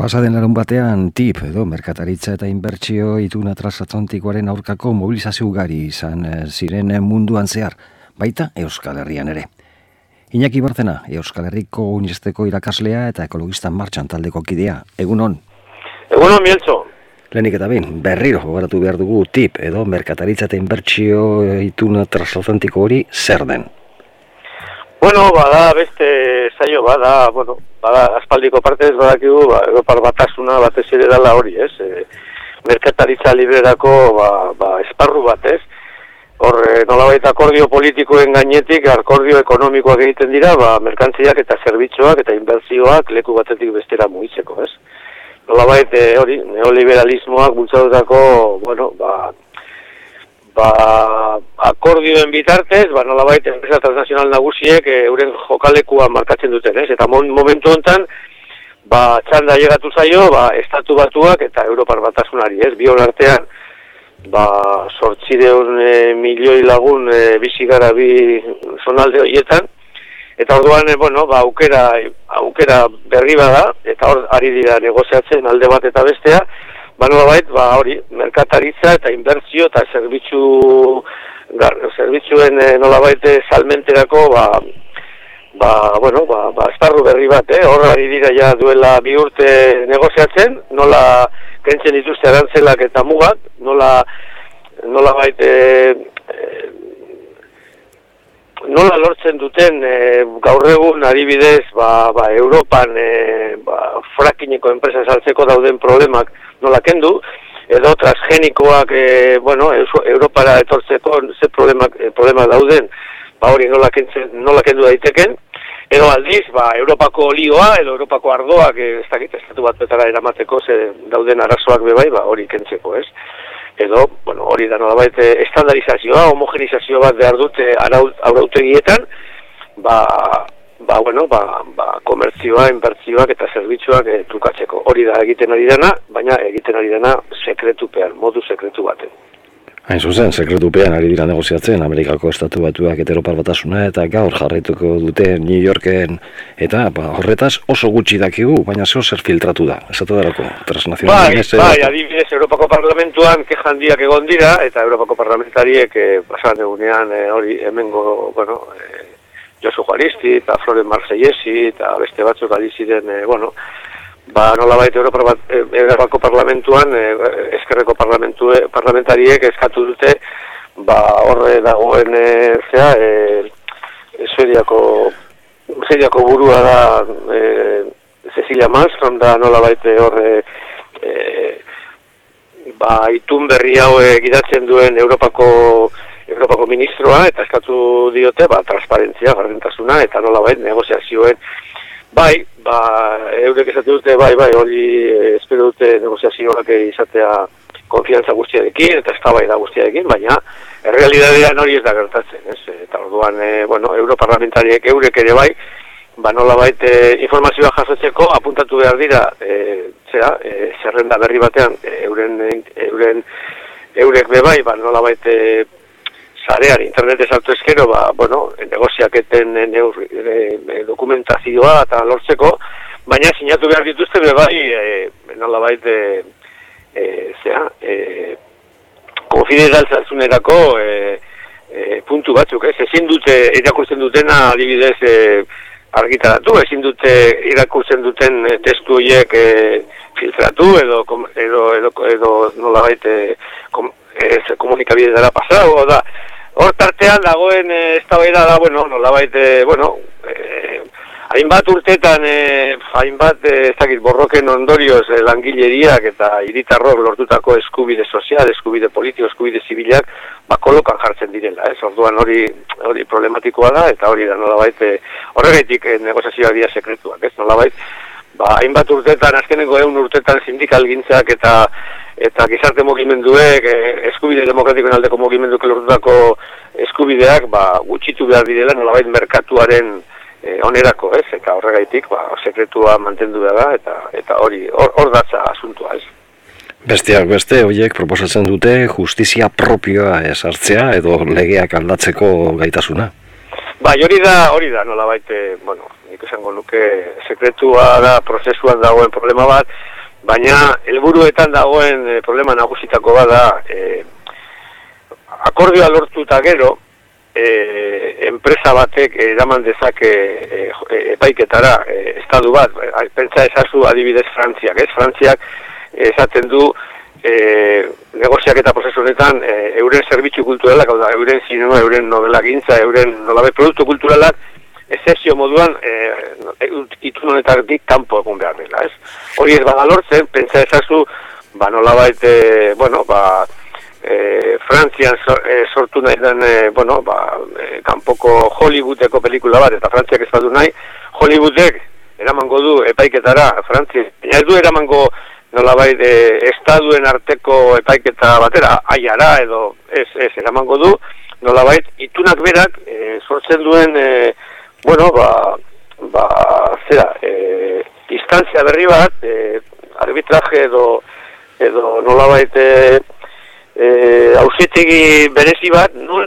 Pasaden larun batean tip edo merkataritza eta inbertsio ituna transatlantikoaren aurkako mobilizazio ugari izan eh, ziren munduan zehar, baita Euskal Herrian ere. Iñaki Bartena, Euskal Herriko Unisteko irakaslea eta ekologista martxan taldeko kidea. Egunon? Egunon, Mieltzo. Lehenik eta bin, berriro gogaratu behar dugu tip edo merkataritza eta inbertsio ituna transatlantiko hori zer den. Bueno, bada, beste saio bada, bueno, bada, aspaldiko partez badakigu, ba, Europar batasuna batez ere dala hori, ez? E, merkataritza librerako, ba, ba, esparru bat, ez? Hor, e, nolabait akordio politikoen gainetik, akordio ekonomikoak egiten dira, ba, merkantziak eta zerbitzuak eta inbertzioak leku batetik bestera mugitzeko, ez? Nolabait, e, hori, neoliberalismoak bultzadutako, bueno, ba, ba, akordioen bitartez, ba, nola baita enpresa transnazional nagusiek e, euren jokalekua markatzen duten, ez? Eta momentu hontan, ba, txanda llegatu zaio, ba, estatu batuak eta Europar batasunari, ez? Bion artean, ba, sortzideun e, milioi lagun e, bizi gara bi zonalde horietan, eta orduan, e, bueno, ba, aukera, aukera berri bada, eta hor, ari dira negoziatzen alde bat eta bestea, ba bait, ba hori, merkataritza eta inbertsio eta zerbitzu zerbitzuen e, nolabait eh, salmenterako ba, ba, bueno, ba, ba esparru berri bat, eh? horra dira ja duela bi urte negoziatzen, nola kentzen dituzte arantzelak eta mugak, nola nola bait, e, nola lortzen duten e, gaur egun adibidez ba, ba, Europan e, ba, frakineko enpresa saltzeko dauden problemak nola kendu, edo transgenikoak e, bueno, Europara etortzeko ze problemak, e, problemak dauden, ba hori nola, kentzen, nola kendu daiteken, edo aldiz, ba, Europako olioa, edo Europako ardoak, e, ez dakit, estatu bat betara eramateko ze dauden arazoak bebai, ba hori kentzeko, ez? edo, bueno, hori da nolabait eh, estandarizazioa, homogenizazio bat behar dute arautegietan, ba, ba, bueno, ba, ba, komertzioa, inbertzioak eta zerbitzuak e, trukatzeko. Hori da egiten ari dena, baina egiten ari dena sekretupean, modu sekretu baten. Hain zuzen, sekretupean ari dira negoziatzen Amerikako estatu batuak eteropar batasuna eta gaur jarraituko dute New Yorken eta ba, horretaz oso gutxi dakigu, baina zeo zer filtratu da, esatu darako, transnazional. Bai, bai, adibidez, Europako Parlamentuan kejan diak egon dira eta Europako Parlamentariek eh, pasan egunean eh, hori hemengo, bueno, eh, Josu Juaristi eta Flore Marsellesi eta beste batzuk adiziren, eh, bueno, ba nola baita Europa bat Europako parlamentuan e, eskerreko parlamentu parlamentariek eskatu dute ba horre dagoen e, zea e, Suediako Suediako burua da e, Cecilia Malmström da nola baita horre e, ba itun berri hau gidatzen duen Europako Europako ministroa eta eskatu diote ba transparentzia, gardentasuna eta nola baita negoziazioen Bai, ba, eurek esate dute, bai, bai, hori eh, espero dute negoziazioak izatea konfiantza guztiarekin eta estabai da guztiarekin, baina errealidadean hori ez da gertatzen, ez? Eta orduan, e, bueno, europarlamentariek eurek ere bai, ba nola baite informazioa jasotzeko apuntatu behar dira, e, zera, e, zerrenda berri batean, euren, euren, eurek be bai, ba nola baite zarean internet altu eskero, ba, bueno, negoziaketen e, e, dokumentazioa eta lortzeko, baina sinatu behar dituzte be bai, e, nola baita, e, zera, e, konfidentaltzazunerako e, e, puntu batzuk, ez, ezin dute irakurtzen dutena adibidez e, argitaratu, ezin dute irakurtzen duten testu horiek e, filtratu edo, edo, edo, edo nola baita, kom, komunikabide dara pasau, da, hor tartean dagoen eh, ez da bueno, nola baite, bueno, eh, hainbat urtetan, eh, hainbat, eh, ez dakit, borroken ondorioz eh, langileriak eta iritarrok lortutako eskubide sozial, eskubide politiko, eskubide zibilak, ba, kolokan jartzen direla, ez, orduan hori, hori problematikoa da, eta hori da, nola baite, horregatik eh, negozazioa dira sekretuak, ez, nola ba, hainbat urtetan, azkeneko egun urtetan sindikal gintzak eta eta gizarte mugimenduek, e, eskubide demokratikoen aldeko mugimenduek lortutako eskubideak ba, gutxitu behar direla nolabait merkatuaren e, onerako, ez? Eta horregaitik, ba, sekretua mantendu da eta eta hori hor datza asuntua, ez? Besteak beste, horiek proposatzen dute justizia propioa esartzea edo legeak aldatzeko gaitasuna. Ba, hori da, hori da, nola baite, bueno, nik esango nuke, sekretua da prozesuan dagoen problema bat, baina helburuetan dagoen e, problema nagusitako bada e, akordioa lortu eta gero e, enpresa batek eraman dezake e, epaiketara e, estadu bat, pentsa ezazu adibidez Frantziak, ez? Frantziak esaten du e, negoziak eta prozesu honetan e, euren zerbitzu kulturalak, hau da, euren zinema, euren novela gintza, euren nolabe produktu kulturalak ezesio moduan e, itun honetatik kanpo egun behar dela, ez? Hori ez bada lortzen, pentsa ezazu, ba nolabait, e, bueno, ba, e, Frantzian e, sortu nahi den, e, bueno, ba, e, kanpoko Hollywoodeko pelikula bat, eta Frantziak ez badu nahi, Hollywoodek eramango du epaiketara, Frantzia, ez du eramango nolabait e, estaduen arteko epaiketa batera, aiara edo ez, ez, eramango du, nolabait, itunak berak e, sortzen duen, e, bueno, ba, ba, zera, e, distantzia berri bat, e, arbitraje edo, edo nolabait, e, eh ausetegi berezi bat nun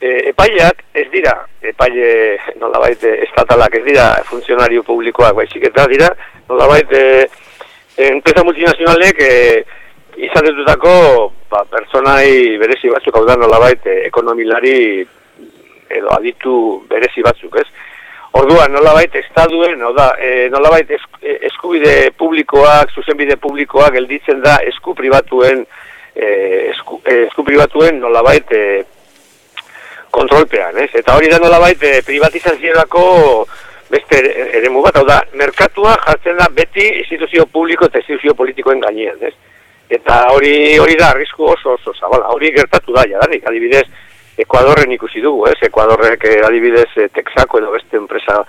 e, epaileak ez dira epaile nolabait estatalak ez dira funtzionario publikoak baizik eta dira nolabait eh enpresa multinazionalek eh izatutako ba pertsonai berezi batzuk hau da nolabait ekonomilari edo aditu berezi batzuk, ez? Orduan, nolabait, estaduen, no da, e, nolabait, eskubide publikoak, zuzenbide publikoak, gelditzen da, esku pribatuen, eh, esku, eh, esku pribatuen nolabait eh, kontrolpean, ez? Eta hori da nolabait eh, privatizazioako beste ere bat, hau da, merkatua jartzen da beti instituzio publiko eta instituzio politikoen gainean, ez? Eta hori hori da arrisku oso oso zabala, hori gertatu da, jadanik, adibidez, Ekuadorren ikusi dugu, ez? Ekuadorrek eh, adibidez eh, Texaco edo beste enpresa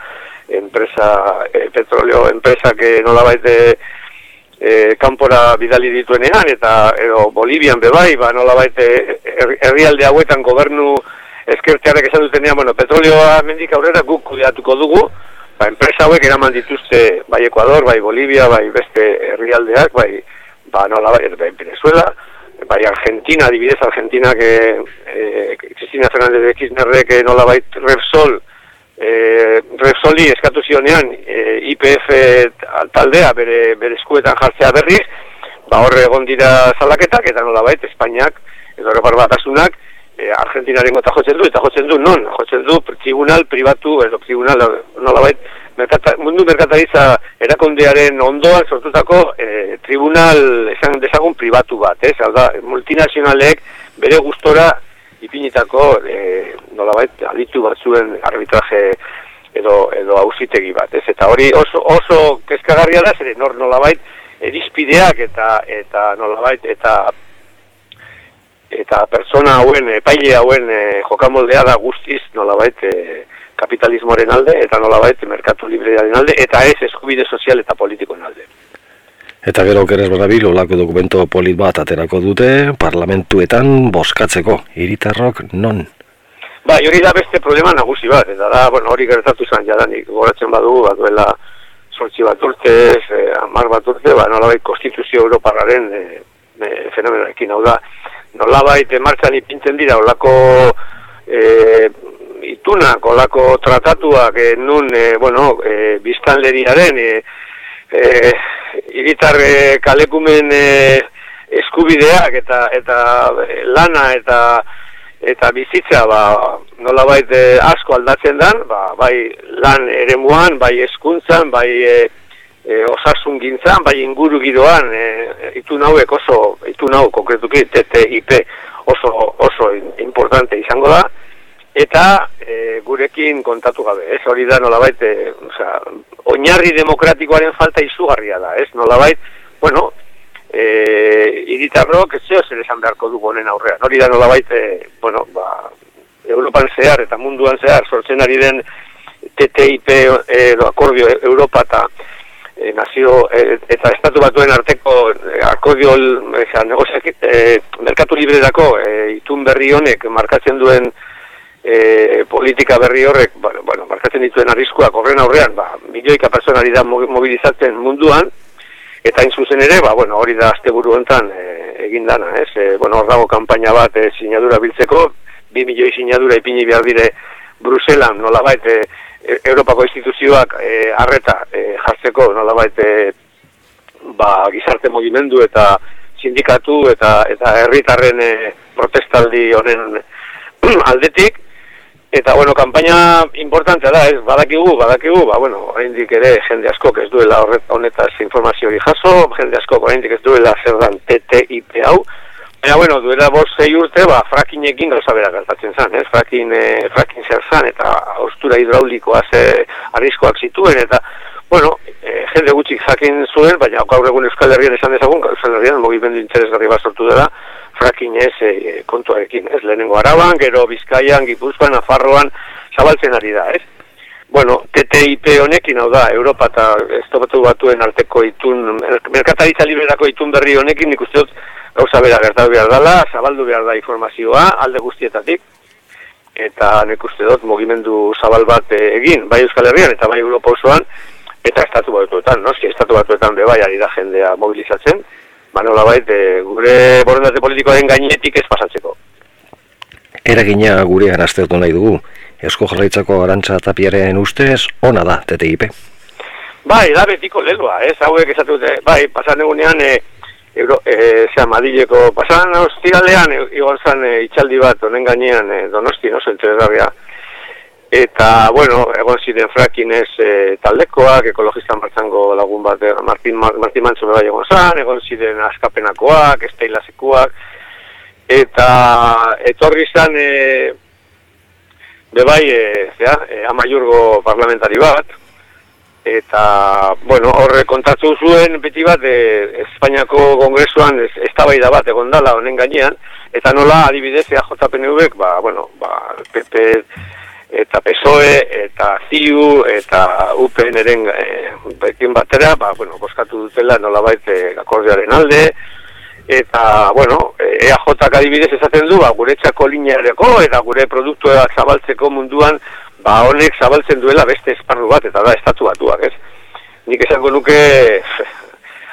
enpresa eh, petroleo enpresa que nolabait eh, e, kanpora bidali dituenean, eta edo Bolivian bebai, ba, nola baite herrialde hauetan gobernu eskertearek esan dutenean, bueno, petrolioa mendik aurrera guk kudeatuko dugu, ba, enpresa hauek eraman dituzte bai Ecuador, bai Bolivia, bai beste herrialdeak, bai, ba, nola baite, bai Venezuela, bai Argentina, adibidez Argentina, que eh, Cristina Fernández de Kirchnerrek nola baite Repsol, e, Repsoli eskatu zionean e, IPF taldea bere, bere eskuetan jartzea berriz, ba horre egon dira zalaketak, eta nola bait, Espainiak, edo Europar batasunak, e, Argentinaren gota jotzen du, eta jotzen du, non, jotzen du tribunal pribatu, edo tribunal, nola bait, merkata, mundu merkatariza erakondearen ondoan sortutako e, tribunal esan desagun pribatu bat, ez? Hau da, multinazionalek bere gustora ipinitako e, nolabait aditu batzuen arbitraje edo edo auzitegi bat, ez? Eta hori oso oso kezkagarria da, zer nor nolabait erizpideak eta eta nolabait eta eta persona hauen epaile hauen e, jokamoldea da guztiz nolabait e, kapitalismoaren alde eta nolabait merkatu librearen alde eta ez eskubide sozial eta politikoen alde. Eta gero kerez badabil, olako dokumento polit bat aterako dute, parlamentuetan boskatzeko, hiritarrok non? Ba, hori da beste problema nagusi bat, eta da, bueno, hori gertatu zan jadanik, goratzen badu, bat duela sortzi bat urte, e, amar bat urte, ba, nolabait konstituzio europarraren e, e, fenomenoekin, hau da, nolabait martxan ipintzen dira, olako e, itunak, olako tratatuak, e, nun, e, bueno, e, biztanleriaren, e, eh iritar e, kalekumen e, eskubideak eta eta e, lana eta eta bizitza ba nolabait e, asko aldatzen dan ba, bai lan eremuan bai hezkuntzan bai e, e, osasun gintzan bai inguru giroan e, itu nauek oso itu nau konkretuki TTIP oso oso importante izango da eta e, gurekin kontatu gabe, ez? Hori da nolabait, e, oza, oinarri demokratikoaren falta izugarria da, ez? Nolabait, bueno, e, iritarrok ez zeo zer esan beharko dugu honen aurrean, hori da nolabait, e, bueno, ba, Europan zehar eta munduan zehar sortzen ari den TTIP edo akordio Europa eta e, nazio e, eta estatu batuen arteko e, akordio e, e, merkatu libre dako e, itun berri honek markatzen duen e, politika berri horrek, bueno, markatzen dituen arriskuak horren aurrean, ba, milioika personari da mobilizatzen munduan, eta hain zuzen ere, ba, bueno, hori da azte buru enten e, egin dana, ez? E, bueno, hor dago kampaina bat e, sinadura biltzeko, bi milioi sinadura ipini behar dire Bruselan, nola baite, e, Europako instituzioak e, arreta e, jartzeko, nola baite, ba, gizarte mugimendu eta sindikatu eta eta herritarren e, protestaldi honen aldetik eta bueno, kanpaina importantea da, ez badakigu, badakigu, ba bueno, oraindik ere jende asko ez duela honetaz informazio hori jaso, jende asko oraindik ez duela zer dan TTIP hau. Baina, bueno, duela zei urte, ba, frakinekin gauza gertatzen zen, ez? Frakin, e, frakin zer zan, eta austura hidraulikoa ze arriskoak zituen, eta, bueno, e, jende gutxik jakin zuen, baina gaur egun Euskal Herrian esan dezagun, Euskal Herrian mogimendu interesgarri bat sortu dela, frakin ez e, kontuarekin, ez? Lehenengo araban, gero Bizkaian, Gipuzkoan, Nafarroan, zabaltzen ari da, ez? Bueno, TTIP honekin, hau da, Europa eta estopatu batuen arteko itun, merkataritza liberako itun berri honekin, nik uste dut, gauza bera gertatu behar dela, zabaldu behar da informazioa, alde guztietatik, eta nik uste dut, mugimendu zabal bat eh, egin, bai Euskal Herrian eta bai Europa osoan, eta estatu batuetan, no? estatu batuetan be bai ari da jendea mobilizatzen, ba nola bait, e, gure borondate politikoaren gainetik ez pasatzeko. Eragina gure arazteotu nahi dugu, esko jarraitzako arantza tapiaren ustez, ona da TTIP? Bai, da betiko leloa, ez, hauek esatu dute, bai, pasan egunean, e, Euro, e, zera, Madileko, pasan ostiralean, e, egon zan e, itxaldi bat, honen gainean, e, donosti, no, zentzera Eta, bueno, egon ziren frakinez e, taldekoak, ekologistan martzango lagun bat, e, Martin, Martin Mantzo bai egon zan, egon ziren askapenakoak, esteilasekuak, eta etorri zan, e, bebai, e, zera, e, amaiurgo parlamentari bat, eta, bueno, horre kontatu zuen beti bat, e, Espainiako kongresuan ez, ez bat egon dala honen gainean, eta nola adibidez, EAJPNV, ba, bueno, ba, PP, eta PSOE, eta ZIU, eta UPN-eren e, batera, ba, bueno, boskatu dutela nolabait e, akordearen alde, eta, bueno, EAJ adibidez esaten du, ba, gure txako lineareko, eta gure produktuak zabaltzeko munduan, ba, honek zabaltzen duela beste esparru bat, eta da, estatu batuak, ez? Nik esango nuke,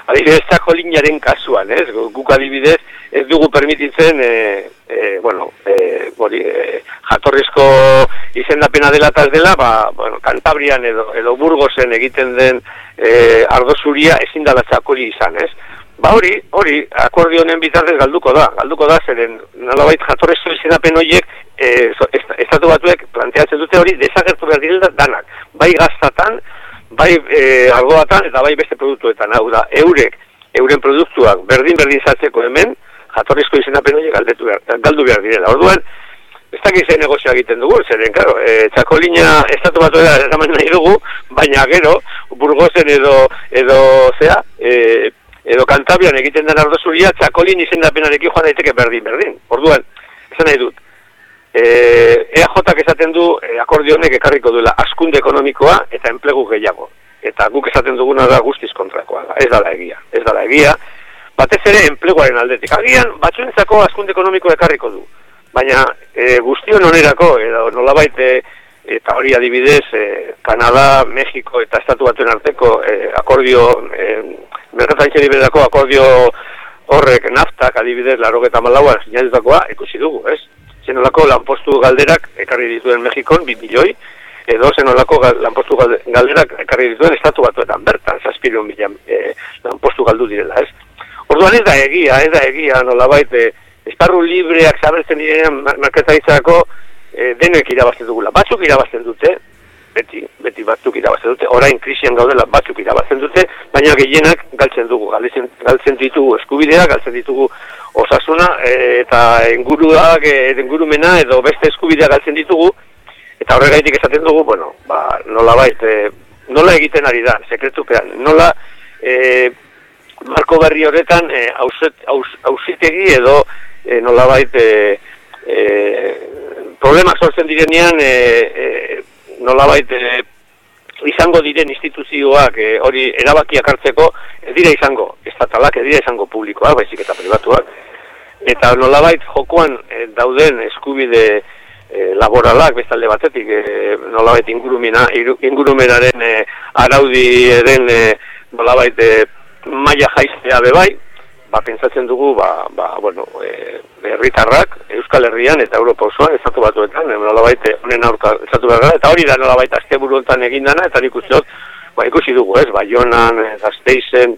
adibidez, txako linearen kasuan, ez? Guk adibidez, ez dugu permititzen, e, e, bueno, e, bori, e, jatorrizko izendapena dela eta dela, ba, bueno, Kantabrian edo, edo Burgosen egiten den e, ardozuria ezin dala txakori izan, ez? Ba hori, hori, akordionen bitartez galduko da, galduko da, zeren nolabait jatorrizko izendapen horiek e, estatu batuek planteatzen dute hori desagertu behar direla danak, bai gaztatan, bai e, argoatan eta bai beste produktuetan, hau da, eurek, euren produktuak berdin-berdin zatzeko hemen, jatorrizko izenapen horiek galdetu behar, galdu behar direla. Orduan, ez dakiz ze negozio egiten dugu, zeren, karo, e, txakolina estatu batu da eraman nahi dugu, baina gero, burgozen edo, edo, zea, e, edo kantabian egiten den ardo zuria, txakolin izendapenarekin joan daiteke berdin, berdin. Orduan, esan nahi dut, e, EAJ esaten du e, akordionek ekarriko duela askunde ekonomikoa eta enplegu gehiago. Eta guk esaten duguna da guztiz kontrakoa, ez dala egia, ez dala egia, batez ere enpleguaren aldetik. Agian, batzuentzako askunde ekonomiko ekarriko du. Baina e, guztion onerako, edo nolabait, e, eta hori adibidez, e, Kanada, Mexiko eta Estatu batuen arteko e, akordio, e, merkataritxe akordio horrek naftak adibidez, laro eta sinatutakoa, ikusi dugu, ez? Zenolako lanpostu galderak ekarri dituen Mexikon, 2 milioi, edo zenolako lanpostu galderak ekarri dituen Estatu batuetan, bertan, zazpirion mila e, lanpostu galdu direla, ez? Orduan ez da egia, ez da egia, nola baite, esparru libreak zabeltzen direnean marketaritzako e, denek irabazten dugula. Batzuk irabazten dute, beti, beti batzuk irabazten dute, orain krisian gaudela batzuk irabazten dute, baina gehienak galtzen dugu, galtzen, galtzen ditugu eskubidea, galtzen ditugu osasuna, e, eta enguruak, e, engurumena edo beste eskubidea galtzen ditugu, eta horregaitik esaten dugu, bueno, ba, nola baite, nola egiten ari da, sekretupean, nola, e, marko berri horretan e, ausitegi edo e, nolabait e, e, problemak sortzen direnean e, e, nolabait e, izango diren instituzioak e, hori erabakiak hartzeko ez dira izango estatalak, ez dira izango publikoak, baizik eta pribatuak. Eta nolabait jokoan e, dauden eskubide e, laboralak bestalde batetik e, nolabait ingurumena, ingurumenaren e, araudi eren e, nolabait e, maila jaiztea bebai, ba, pentsatzen dugu, ba, ba, bueno, e, herritarrak Euskal Herrian eta Europa osoan, ezatu batuetan, e, nola baite, honen aurka, ezatu gara, eta hori da nola baita azte buruentan egin dana, eta nik uste ba, ikusi dugu, ez, Baionan, Gasteizen,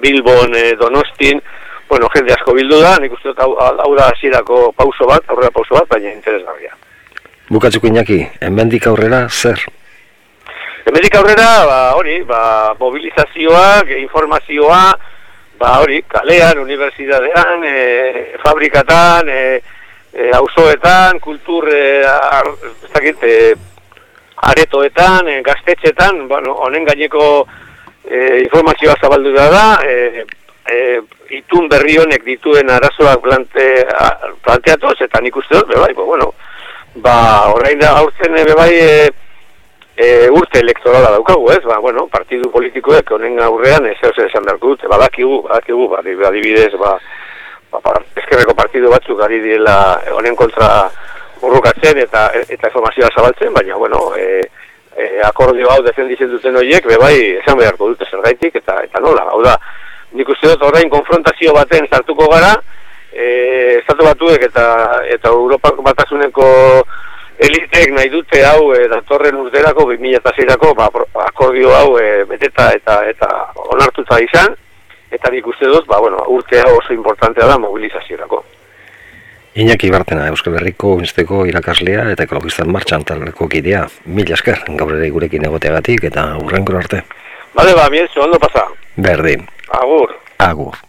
Bilbon, e, Donostin, bueno, jende asko bildu da, nik uste hau, hau da hasierako pauso bat, aurrera pauso bat, baina interesgarria. Bukatzeko inaki, enbendik aurrera zer? Enbendik aurrera, ba, hori, ba, mobilizazioak, informazioa, ba, hori, kalean, unibertsitatean, e, fabrikatan, e, e, auzoetan, kultur, e, ar, e, aretoetan, e, gaztetxetan, bueno, honen gaineko e, informazioa zabaldu da da, e, e, itun berri honek dituen arazoak plante, planteatuz, eta nik uste dut, bebai, bueno, ba, orain da, aurtzen, bebai, e, e, urte elektorala daukagu, ez? Ba, bueno, partidu politikoek honen aurrean ez ez esan behar dut, badakigu, badakigu, ba, adibidez, ba, ba, eskerreko partidu batzuk ari direla honen kontra urrukatzen eta eta informazioa zabaltzen, baina, bueno, e, e, akordio hau defenditzen duten horiek, bebai, esan beharko dute zergaitik, eta eta nola, hau da, nik uste dut orain konfrontazio baten sartuko gara, e, estatu batuek eta eta Europako batasuneko elitek nahi dute hau e, datorren urterako, 2006ako, ba, akordio hau e, beteta eta eta onartuta izan, eta nik uste dut, ba, bueno, urtea oso importantea da mobilizaziorako. Iñaki Bartena, Euskal Herriko insteko irakaslea eta ekologistan martxan taleko kidea. Mil esker, gaur ere gurekin egoteagatik eta urrenkor arte. Bale, ba, miel, ondo pasa. Berdin. Agur. Agur.